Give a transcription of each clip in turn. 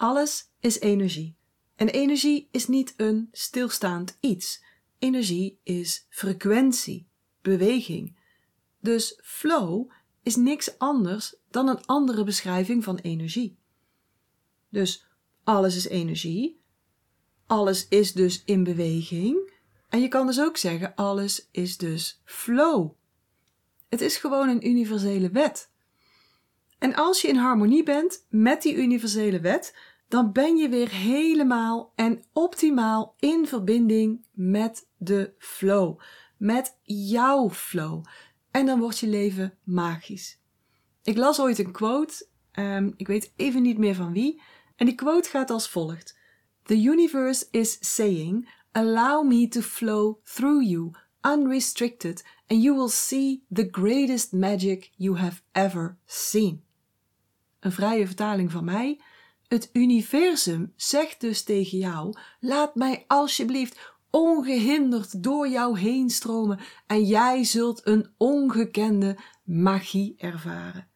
Alles is energie. En energie is niet een stilstaand iets. Energie is frequentie, beweging. Dus flow is niks anders dan een andere beschrijving van energie. Dus alles is energie. Alles is dus in beweging. En je kan dus ook zeggen: alles is dus flow. Het is gewoon een universele wet. En als je in harmonie bent met die universele wet, dan ben je weer helemaal en optimaal in verbinding met de flow, met jouw flow. En dan wordt je leven magisch. Ik las ooit een quote, um, ik weet even niet meer van wie, en die quote gaat als volgt: The universe is saying, Allow me to flow through you, unrestricted, and you will see the greatest magic you have ever seen. Een vrije vertaling van mij. Het universum zegt dus tegen jou: laat mij alsjeblieft ongehinderd door jou heen stromen en jij zult een ongekende magie ervaren.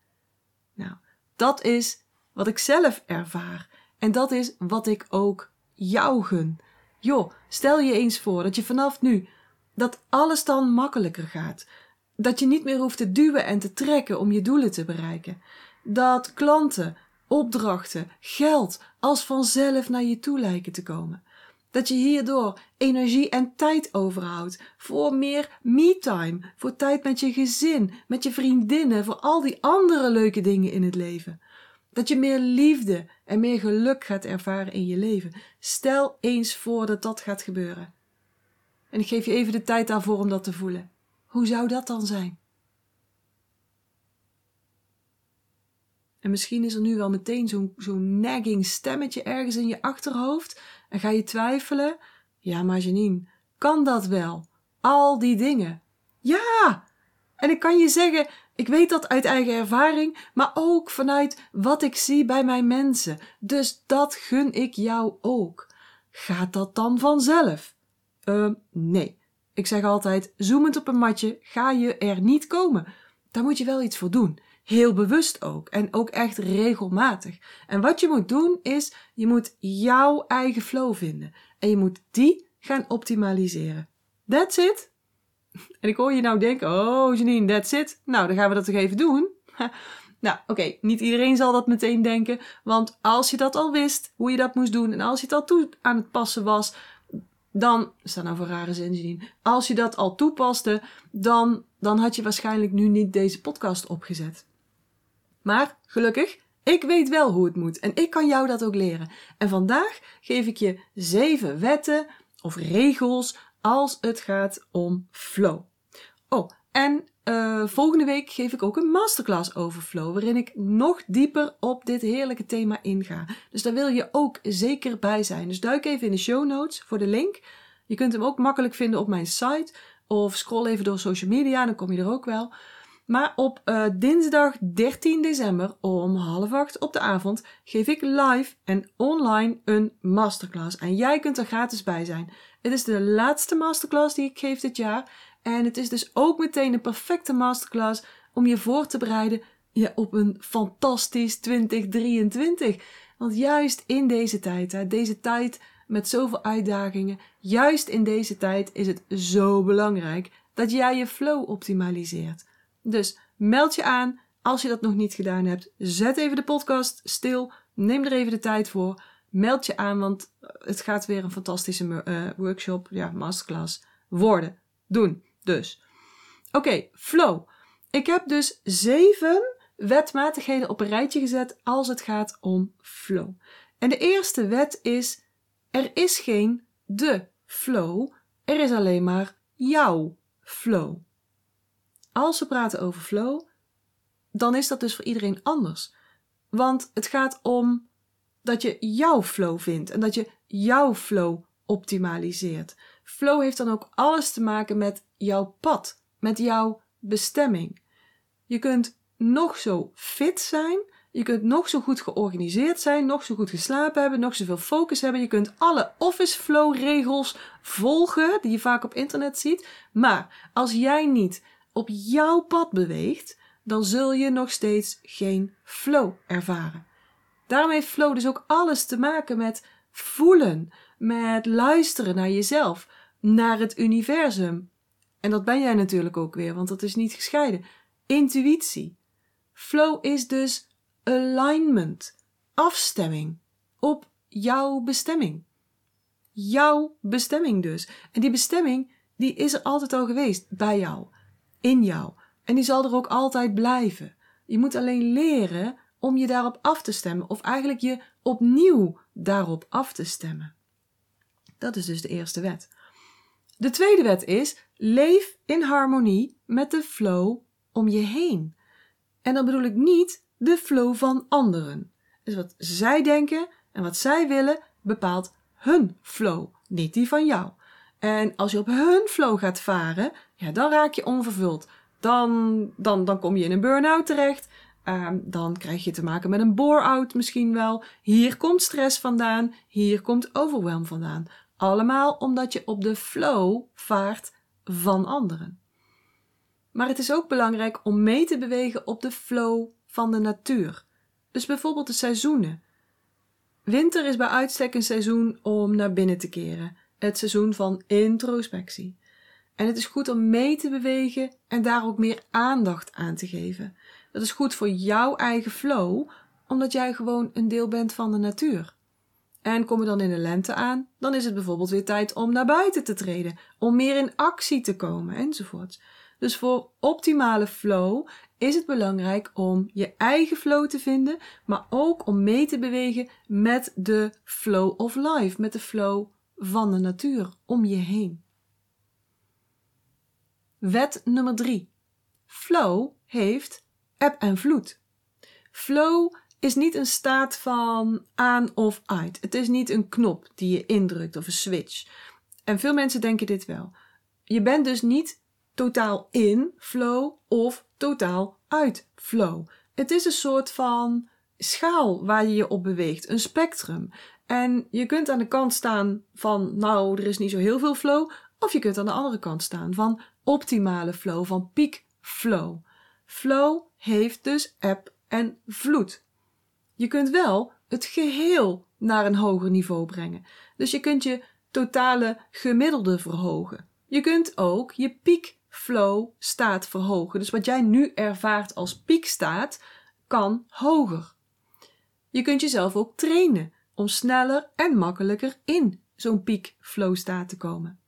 Nou, dat is wat ik zelf ervaar en dat is wat ik ook jou gun. Joh, stel je eens voor dat je vanaf nu dat alles dan makkelijker gaat. Dat je niet meer hoeft te duwen en te trekken om je doelen te bereiken. Dat klanten, opdrachten, geld als vanzelf naar je toe lijken te komen. Dat je hierdoor energie en tijd overhoudt voor meer me-time, voor tijd met je gezin, met je vriendinnen, voor al die andere leuke dingen in het leven. Dat je meer liefde en meer geluk gaat ervaren in je leven. Stel eens voor dat dat gaat gebeuren. En ik geef je even de tijd daarvoor om dat te voelen. Hoe zou dat dan zijn? En misschien is er nu wel meteen zo'n zo'n nagging stemmetje ergens in je achterhoofd. En ga je twijfelen? Ja, maar Janine, kan dat wel? Al die dingen. Ja! En ik kan je zeggen, ik weet dat uit eigen ervaring, maar ook vanuit wat ik zie bij mijn mensen. Dus dat gun ik jou ook. Gaat dat dan vanzelf? Uh, nee. Ik zeg altijd, zoemend op een matje ga je er niet komen. Daar moet je wel iets voor doen. Heel bewust ook. En ook echt regelmatig. En wat je moet doen is, je moet jouw eigen flow vinden. En je moet die gaan optimaliseren. That's it. En ik hoor je nou denken, oh Janine, that's it. Nou, dan gaan we dat toch even doen. nou, oké, niet iedereen zal dat meteen denken. Want als je dat al wist, hoe je dat moest doen. En als je het al toe aan het passen was, dan, staat nou voor rare zin Janine. Als je dat al toepaste, dan, dan had je waarschijnlijk nu niet deze podcast opgezet. Maar gelukkig, ik weet wel hoe het moet en ik kan jou dat ook leren. En vandaag geef ik je zeven wetten of regels als het gaat om flow. Oh, en uh, volgende week geef ik ook een masterclass over flow, waarin ik nog dieper op dit heerlijke thema inga. Dus daar wil je ook zeker bij zijn. Dus duik even in de show notes voor de link. Je kunt hem ook makkelijk vinden op mijn site of scroll even door social media, dan kom je er ook wel. Maar op uh, dinsdag 13 december om half acht op de avond geef ik live en online een masterclass. En jij kunt er gratis bij zijn. Het is de laatste masterclass die ik geef dit jaar. En het is dus ook meteen een perfecte masterclass om je voor te bereiden ja, op een fantastisch 2023. Want juist in deze tijd, deze tijd met zoveel uitdagingen, juist in deze tijd is het zo belangrijk dat jij je flow optimaliseert. Dus meld je aan als je dat nog niet gedaan hebt. Zet even de podcast stil. Neem er even de tijd voor. Meld je aan, want het gaat weer een fantastische uh, workshop, ja, masterclass worden. Doen. Dus. Oké, flow. Ik heb dus zeven wetmatigheden op een rijtje gezet als het gaat om flow. En de eerste wet is: er is geen de flow, er is alleen maar jouw flow. Als we praten over flow, dan is dat dus voor iedereen anders. Want het gaat om dat je jouw flow vindt en dat je jouw flow optimaliseert. Flow heeft dan ook alles te maken met jouw pad, met jouw bestemming. Je kunt nog zo fit zijn, je kunt nog zo goed georganiseerd zijn, nog zo goed geslapen hebben, nog zoveel focus hebben. Je kunt alle office flow regels volgen die je vaak op internet ziet. Maar als jij niet op jouw pad beweegt, dan zul je nog steeds geen flow ervaren. Daarom heeft flow dus ook alles te maken met voelen, met luisteren naar jezelf, naar het universum. En dat ben jij natuurlijk ook weer, want dat is niet gescheiden. Intuïtie. Flow is dus alignment, afstemming op jouw bestemming. Jouw bestemming dus. En die bestemming, die is er altijd al geweest bij jou, in jou. En die zal er ook altijd blijven. Je moet alleen leren om je daarop af te stemmen, of eigenlijk je opnieuw daarop af te stemmen. Dat is dus de eerste wet. De tweede wet is: leef in harmonie met de flow om je heen. En dan bedoel ik niet de flow van anderen. Dus wat zij denken en wat zij willen bepaalt hun flow, niet die van jou. En als je op hun flow gaat varen, ja, dan raak je onvervuld. Dan, dan, dan kom je in een burn-out terecht. Ehm, dan krijg je te maken met een bore-out misschien wel. Hier komt stress vandaan. Hier komt overwhelm vandaan. Allemaal omdat je op de flow vaart van anderen. Maar het is ook belangrijk om mee te bewegen op de flow van de natuur. Dus bijvoorbeeld de seizoenen. Winter is bij uitstek een seizoen om naar binnen te keren. Het seizoen van introspectie. En het is goed om mee te bewegen en daar ook meer aandacht aan te geven. Dat is goed voor jouw eigen flow, omdat jij gewoon een deel bent van de natuur. En kom we dan in de lente aan, dan is het bijvoorbeeld weer tijd om naar buiten te treden, om meer in actie te komen enzovoort. Dus voor optimale flow is het belangrijk om je eigen flow te vinden, maar ook om mee te bewegen met de flow of life, met de flow van de natuur om je heen. Wet nummer 3. Flow heeft eb en vloed. Flow is niet een staat van aan of uit. Het is niet een knop die je indrukt of een switch. En veel mensen denken dit wel. Je bent dus niet totaal in flow of totaal uit flow. Het is een soort van schaal waar je je op beweegt, een spectrum. En je kunt aan de kant staan van, nou, er is niet zo heel veel flow, of je kunt aan de andere kant staan van optimale flow, van peak flow. Flow heeft dus eb en vloed. Je kunt wel het geheel naar een hoger niveau brengen. Dus je kunt je totale gemiddelde verhogen. Je kunt ook je peak flow staat verhogen. Dus wat jij nu ervaart als piekstaat, kan hoger. Je kunt jezelf ook trainen om sneller en makkelijker in zo'n peak flow staat te komen.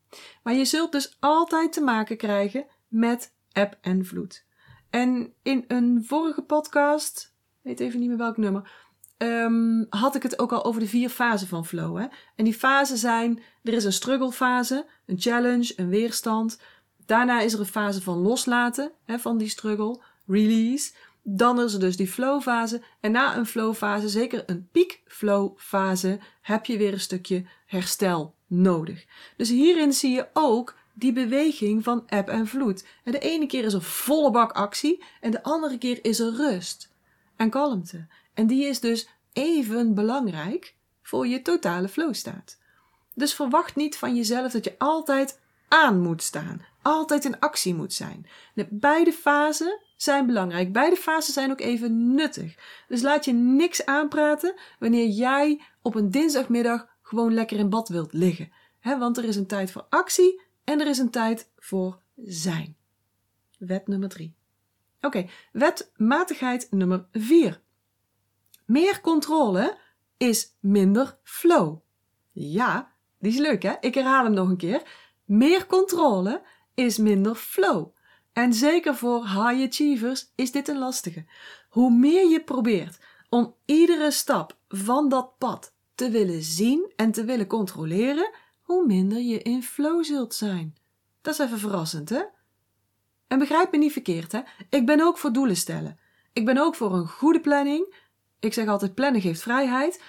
Maar je zult dus altijd te maken krijgen met eb en vloed. En in een vorige podcast, weet even niet meer welk nummer, ehm, had ik het ook al over de vier fasen van flow. Hè? En die fasen zijn, er is een struggle fase, een challenge, een weerstand, Daarna is er een fase van loslaten hè, van die struggle, release. Dan is er dus die flow fase. En na een flow fase, zeker een peak flow fase, heb je weer een stukje herstel nodig. Dus hierin zie je ook die beweging van eb en vloed. En de ene keer is er volle bak actie en de andere keer is er rust en kalmte. En die is dus even belangrijk voor je totale flow staat. Dus verwacht niet van jezelf dat je altijd aan moet staan, altijd in actie moet zijn. De beide fasen zijn belangrijk. Beide fasen zijn ook even nuttig. Dus laat je niks aanpraten wanneer jij op een dinsdagmiddag gewoon lekker in bad wilt liggen. want er is een tijd voor actie en er is een tijd voor zijn. Wet nummer drie. Oké, wetmatigheid nummer vier. Meer controle is minder flow. Ja, die is leuk hè? Ik herhaal hem nog een keer. Meer controle is minder flow. En zeker voor high achievers is dit een lastige. Hoe meer je probeert om iedere stap van dat pad te willen zien en te willen controleren, hoe minder je in flow zult zijn. Dat is even verrassend, hè? En begrijp me niet verkeerd, hè? Ik ben ook voor doelen stellen. Ik ben ook voor een goede planning. Ik zeg altijd: plannen geeft vrijheid.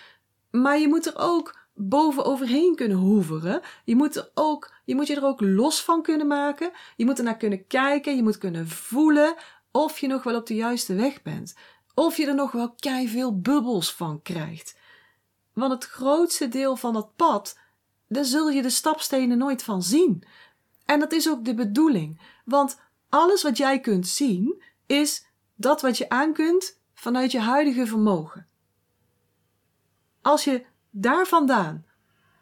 Maar je moet er ook boven overheen kunnen hoeveren. Je moet, er ook, je moet je er ook los van kunnen maken. Je moet er naar kunnen kijken. Je moet kunnen voelen of je nog wel op de juiste weg bent. Of je er nog wel kei veel bubbels van krijgt. Want het grootste deel van dat pad, daar zul je de stapstenen nooit van zien. En dat is ook de bedoeling. Want alles wat jij kunt zien, is dat wat je aan kunt vanuit je huidige vermogen. als je daar vandaan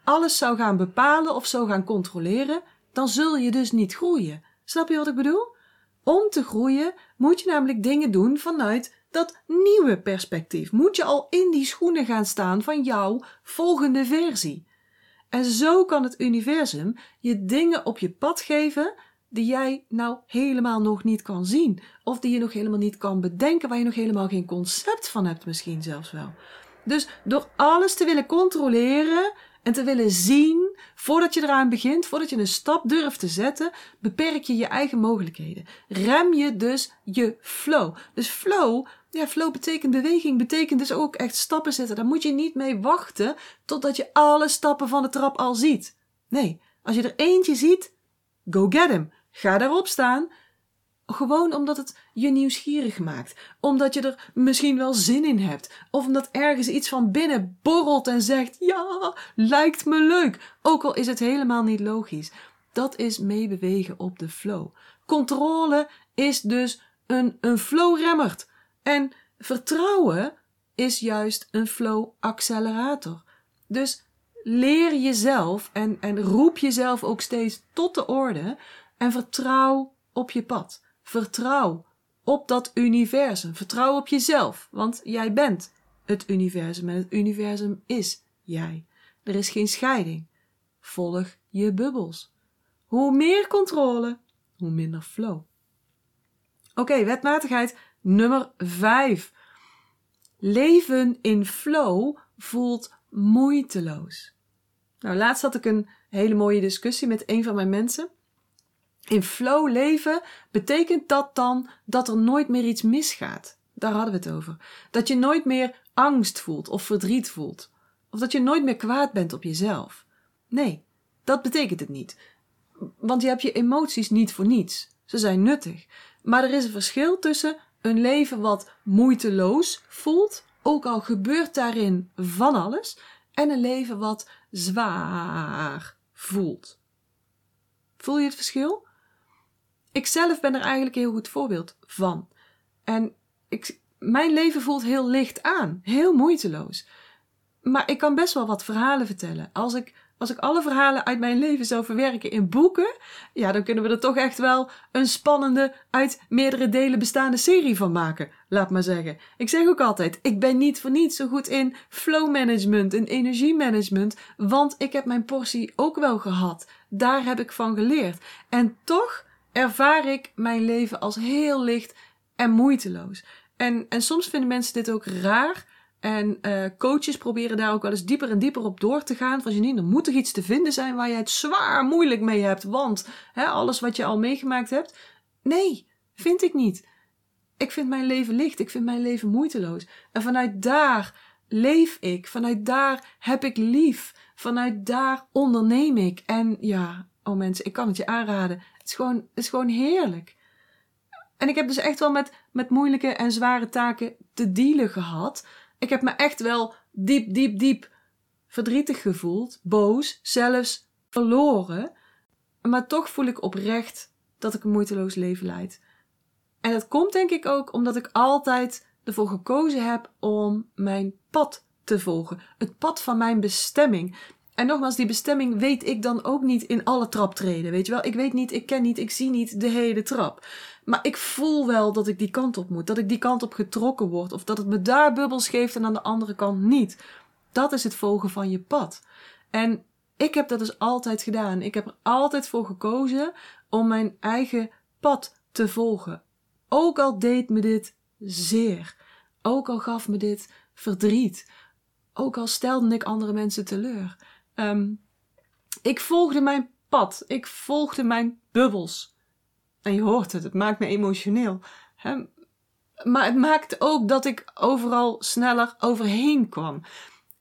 alles zou gaan bepalen of zou gaan controleren, dan zul je dus niet groeien. Snap je wat ik bedoel? Om te groeien moet je namelijk dingen doen vanuit dat nieuwe perspectief. Moet je al in die schoenen gaan staan van jouw volgende versie. En zo kan het universum je dingen op je pad geven die jij nou helemaal nog niet kan zien. Of die je nog helemaal niet kan bedenken, waar je nog helemaal geen concept van hebt, misschien zelfs wel. Dus door alles te willen controleren en te willen zien, voordat je eraan begint, voordat je een stap durft te zetten, beperk je je eigen mogelijkheden. Rem je dus je flow. Dus flow, ja, flow betekent beweging, betekent dus ook echt stappen zetten. Daar moet je niet mee wachten totdat je alle stappen van de trap al ziet. Nee, als je er eentje ziet, go get him. Ga daarop staan. Gewoon omdat het je nieuwsgierig maakt. Omdat je er misschien wel zin in hebt. Of omdat ergens iets van binnen borrelt en zegt: Ja, lijkt me leuk. Ook al is het helemaal niet logisch. Dat is meebewegen op de flow. Controle is dus een, een flow-remmert. En vertrouwen is juist een flow-accelerator. Dus leer jezelf en, en roep jezelf ook steeds tot de orde en vertrouw op je pad. Vertrouw op dat universum. Vertrouw op jezelf, want jij bent het universum en het universum is jij. Er is geen scheiding. Volg je bubbels. Hoe meer controle, hoe minder flow. Oké, wetmatigheid nummer 5. Leven in flow voelt moeiteloos. Nou, laatst had ik een hele mooie discussie met een van mijn mensen. In flow leven betekent dat dan dat er nooit meer iets misgaat. Daar hadden we het over. Dat je nooit meer angst voelt of verdriet voelt. Of dat je nooit meer kwaad bent op jezelf. Nee, dat betekent het niet. Want je hebt je emoties niet voor niets. Ze zijn nuttig. Maar er is een verschil tussen een leven wat moeiteloos voelt, ook al gebeurt daarin van alles, en een leven wat zwaar voelt. Voel je het verschil? Ik zelf ben er eigenlijk een heel goed voorbeeld van. En ik, mijn leven voelt heel licht aan, heel moeiteloos. Maar ik kan best wel wat verhalen vertellen. Als ik, als ik alle verhalen uit mijn leven zou verwerken in boeken, ja, dan kunnen we er toch echt wel een spannende, uit meerdere delen bestaande serie van maken, laat maar zeggen. Ik zeg ook altijd, ik ben niet voor niets zo goed in flow management en energiemanagement, want ik heb mijn portie ook wel gehad. Daar heb ik van geleerd. En toch ervaar ik mijn leven als heel licht en moeiteloos. En, en soms vinden mensen dit ook raar. En uh, coaches proberen daar ook wel eens dieper en dieper op door te gaan. Van Janine, er moet toch iets te vinden zijn waar je het zwaar moeilijk mee hebt. Want hè, alles wat je al meegemaakt hebt. Nee, vind ik niet. Ik vind mijn leven licht. Ik vind mijn leven moeiteloos. En vanuit daar leef ik. Vanuit daar heb ik lief. Vanuit daar onderneem ik. En ja, oh mensen, ik kan het je aanraden. Het is gewoon, het is gewoon heerlijk. En ik heb dus echt wel met, met moeilijke en zware taken te dealen gehad. Ik heb me echt wel diep, diep, diep verdrietig gevoeld, boos, zelfs verloren. Maar toch voel ik oprecht dat ik een moeiteloos leven leid. En dat komt denk ik ook omdat ik altijd ervoor gekozen heb om mijn pad te volgen. Het pad van mijn bestemming. En nogmaals, die bestemming weet ik dan ook niet in alle traptreden. Weet je wel, ik weet niet, ik ken niet, ik zie niet de hele trap. Maar ik voel wel dat ik die kant op moet. Dat ik die kant op getrokken word. Of dat het me daar bubbels geeft en aan de andere kant niet. Dat is het volgen van je pad. En ik heb dat dus altijd gedaan. Ik heb er altijd voor gekozen om mijn eigen pad te volgen. Ook al deed me dit zeer. Ook al gaf me dit verdriet. Ook al stelde ik andere mensen teleur. Um, ik volgde mijn pad. Ik volgde mijn bubbels. En je hoort het, het maakt me emotioneel. Hè? Maar het maakt ook dat ik overal sneller overheen kwam.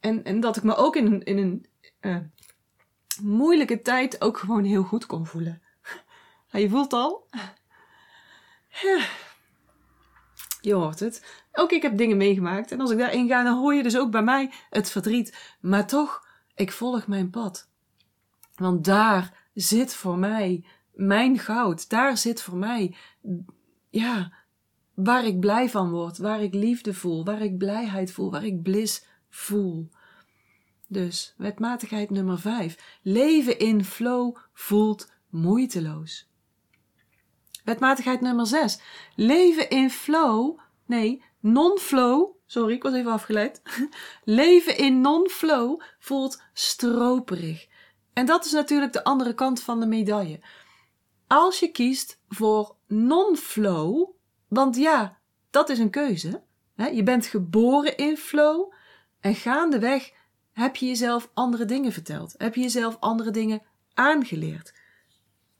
En, en dat ik me ook in, in een uh, moeilijke tijd ook gewoon heel goed kon voelen. Ja, je voelt al. Je hoort het. Ook ik heb dingen meegemaakt. En als ik daarin ga, dan hoor je dus ook bij mij het verdriet. Maar toch ik volg mijn pad. Want daar zit voor mij mijn goud. Daar zit voor mij, ja, waar ik blij van word, waar ik liefde voel, waar ik blijheid voel, waar ik bliss voel. Dus wetmatigheid nummer 5. Leven in flow voelt moeiteloos. Wetmatigheid nummer 6. Leven in flow, nee, non-flow, sorry, ik was even afgeleid. Leven in non-flow voelt stroperig. En dat is natuurlijk de andere kant van de medaille. Als je kiest voor non-flow, want ja, dat is een keuze. Je bent geboren in flow en gaandeweg heb je jezelf andere dingen verteld. Heb je jezelf andere dingen aangeleerd.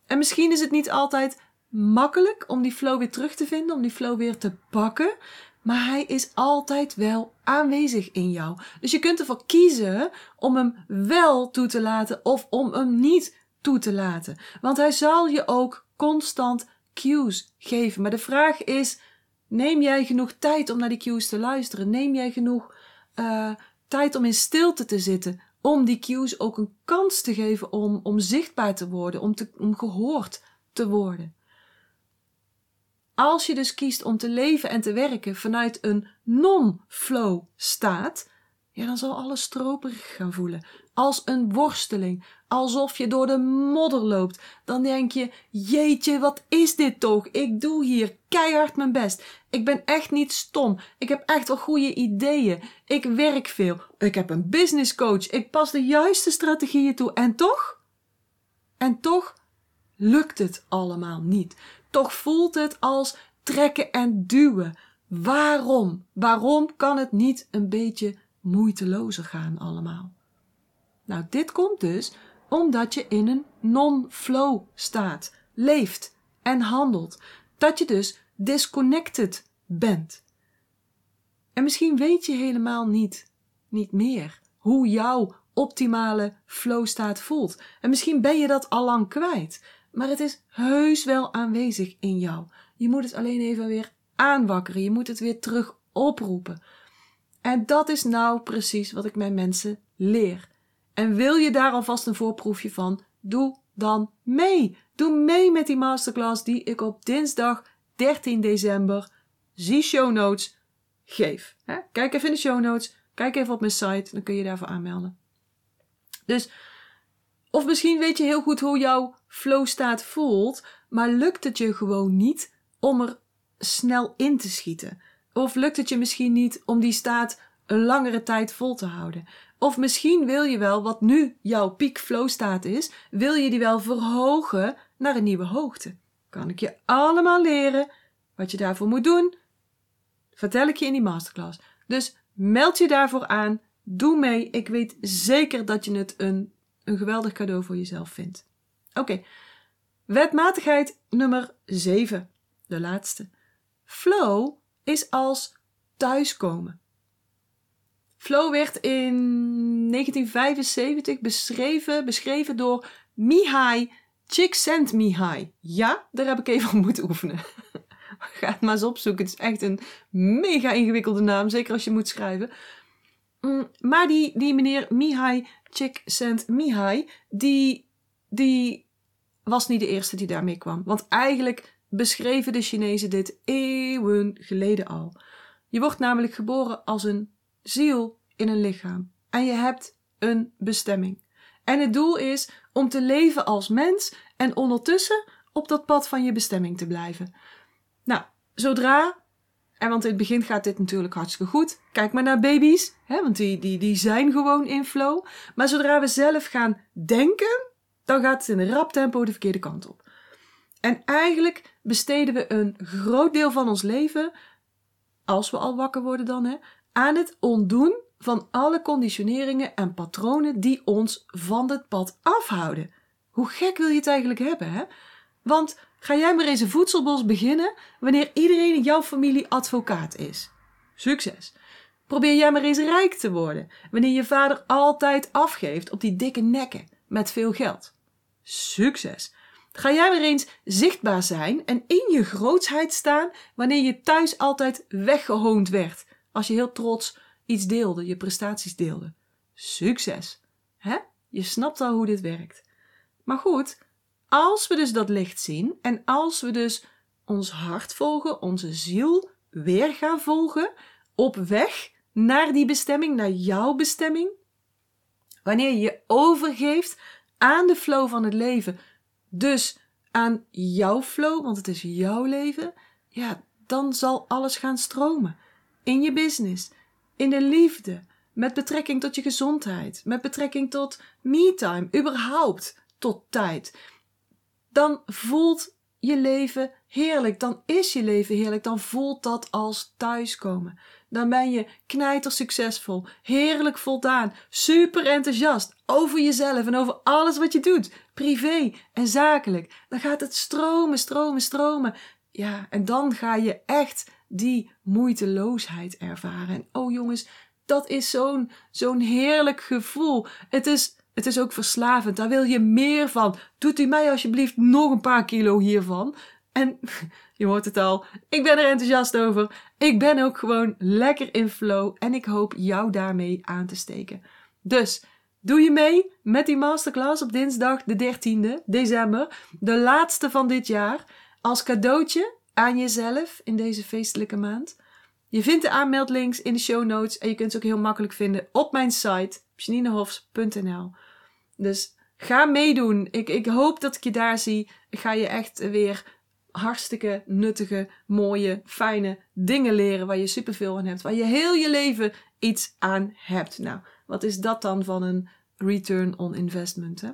En misschien is het niet altijd makkelijk om die flow weer terug te vinden, om die flow weer te pakken. Maar hij is altijd wel aanwezig in jou. Dus je kunt ervoor kiezen om hem wel toe te laten of om hem niet toe te laten. Want hij zal je ook constant cues geven. Maar de vraag is: neem jij genoeg tijd om naar die cues te luisteren? Neem jij genoeg uh, tijd om in stilte te zitten? Om die cues ook een kans te geven om, om zichtbaar te worden, om, te, om gehoord te worden. Als je dus kiest om te leven en te werken vanuit een non-flow staat, ja, dan zal alles stroperig gaan voelen. Als een worsteling, alsof je door de modder loopt. Dan denk je: Jeetje, wat is dit toch? Ik doe hier keihard mijn best. Ik ben echt niet stom. Ik heb echt wel goede ideeën. Ik werk veel. Ik heb een business coach. Ik pas de juiste strategieën toe. En toch? En toch lukt het allemaal niet. Toch voelt het als trekken en duwen. Waarom? Waarom kan het niet een beetje moeitelozer gaan allemaal? Nou, dit komt dus omdat je in een non-flow staat, leeft en handelt. Dat je dus disconnected bent. En misschien weet je helemaal niet, niet meer hoe jouw optimale flow staat voelt. En misschien ben je dat al lang kwijt. Maar het is heus wel aanwezig in jou. Je moet het alleen even weer aanwakkeren. Je moet het weer terug oproepen. En dat is nou precies wat ik mijn mensen leer. En wil je daar alvast een voorproefje van? Doe dan mee. Doe mee met die masterclass die ik op dinsdag 13 december, zie show notes, geef. Kijk even in de show notes. Kijk even op mijn site. Dan kun je daarvoor aanmelden. Dus, of misschien weet je heel goed hoe jouw flow staat voelt, maar lukt het je gewoon niet om er snel in te schieten? Of lukt het je misschien niet om die staat een langere tijd vol te houden? Of misschien wil je wel, wat nu jouw peak flow staat is, wil je die wel verhogen naar een nieuwe hoogte? Kan ik je allemaal leren wat je daarvoor moet doen? Vertel ik je in die masterclass. Dus meld je daarvoor aan. Doe mee. Ik weet zeker dat je het een, een geweldig cadeau voor jezelf vindt. Oké. Wetmatigheid nummer 7. De laatste. Flow is als thuiskomen. Flow werd in 1975 beschreven, beschreven door Mihai Csikszentmihalyi. Ja, daar heb ik even op moeten oefenen. Ga het maar eens opzoeken. Het is echt een mega ingewikkelde naam, zeker als je moet schrijven. Mm, maar die, die meneer Mihai Csikszentmihalyi, die, die was niet de eerste die daarmee kwam. Want eigenlijk beschreven de Chinezen dit eeuwen geleden al. Je wordt namelijk geboren als een ziel in een lichaam. En je hebt een bestemming. En het doel is om te leven als mens en ondertussen op dat pad van je bestemming te blijven. Nou, zodra, want in het begin gaat dit natuurlijk hartstikke goed. Kijk maar naar baby's, hè, want die, die, die zijn gewoon in flow. Maar zodra we zelf gaan denken, dan gaat het in een rap tempo de verkeerde kant op. En eigenlijk besteden we een groot deel van ons leven, als we al wakker worden dan, hè, aan het ontdoen van alle conditioneringen en patronen die ons van het pad afhouden. Hoe gek wil je het eigenlijk hebben, hè? Want ga jij maar eens een voedselbos beginnen wanneer iedereen in jouw familie advocaat is. Succes. Probeer jij maar eens rijk te worden wanneer je vader altijd afgeeft op die dikke nekken met veel geld. Succes. Ga jij maar eens zichtbaar zijn en in je grootsheid staan wanneer je thuis altijd weggehoond werd als je heel trots iets deelde, je prestaties deelde. Succes. Hè? Je snapt al hoe dit werkt. Maar goed, als we dus dat licht zien en als we dus ons hart volgen, onze ziel weer gaan volgen, op weg naar die bestemming, naar jouw bestemming, Wanneer je je overgeeft aan de flow van het leven, dus aan jouw flow, want het is jouw leven, ja, dan zal alles gaan stromen. In je business, in de liefde, met betrekking tot je gezondheid, met betrekking tot me-time, überhaupt tot tijd. Dan voelt je leven heerlijk, dan is je leven heerlijk, dan voelt dat als thuiskomen. Dan ben je knijter succesvol, heerlijk voldaan, super enthousiast over jezelf en over alles wat je doet, privé en zakelijk. Dan gaat het stromen, stromen, stromen. Ja, en dan ga je echt die moeiteloosheid ervaren. En oh jongens, dat is zo'n zo'n heerlijk gevoel. Het is, het is ook verslavend. Daar wil je meer van. Doet u mij alsjeblieft nog een paar kilo hiervan. En je hoort het al, ik ben er enthousiast over. Ik ben ook gewoon lekker in flow en ik hoop jou daarmee aan te steken. Dus doe je mee met die masterclass op dinsdag de 13e december, de laatste van dit jaar, als cadeautje aan jezelf in deze feestelijke maand. Je vindt de aanmeldlinks in de show notes en je kunt ze ook heel makkelijk vinden op mijn site janinehofs.nl. Dus ga meedoen. Ik, ik hoop dat ik je daar zie. Ik ga je echt weer hartstikke nuttige, mooie, fijne dingen leren waar je superveel aan hebt, waar je heel je leven iets aan hebt. Nou, wat is dat dan van een return on investment? Hè?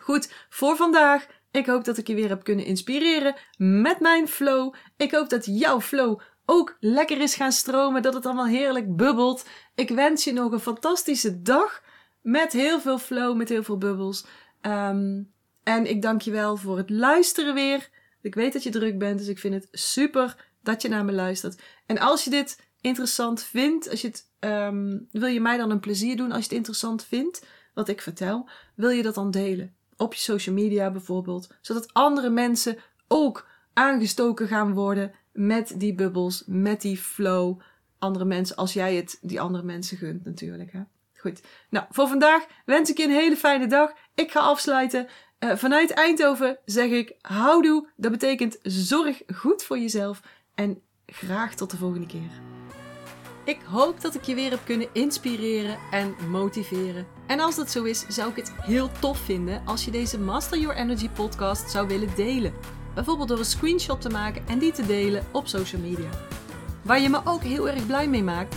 Goed, voor vandaag. Ik hoop dat ik je weer heb kunnen inspireren met mijn flow. Ik hoop dat jouw flow ook lekker is gaan stromen, dat het allemaal heerlijk bubbelt. Ik wens je nog een fantastische dag met heel veel flow, met heel veel bubbels. Um, en ik dank je wel voor het luisteren weer. Ik weet dat je druk bent, dus ik vind het super dat je naar me luistert. En als je dit interessant vindt, als je het, um, wil je mij dan een plezier doen als je het interessant vindt, wat ik vertel, wil je dat dan delen. Op je social media bijvoorbeeld, zodat andere mensen ook aangestoken gaan worden met die bubbels, met die flow. Andere mensen, als jij het die andere mensen gunt natuurlijk. Hè? Goed. Nou, voor vandaag wens ik je een hele fijne dag. Ik ga afsluiten. Uh, vanuit Eindhoven zeg ik houdoe. Dat betekent zorg goed voor jezelf. En graag tot de volgende keer. Ik hoop dat ik je weer heb kunnen inspireren en motiveren. En als dat zo is, zou ik het heel tof vinden als je deze Master Your Energy podcast zou willen delen. Bijvoorbeeld door een screenshot te maken en die te delen op social media. Waar je me ook heel erg blij mee maakt,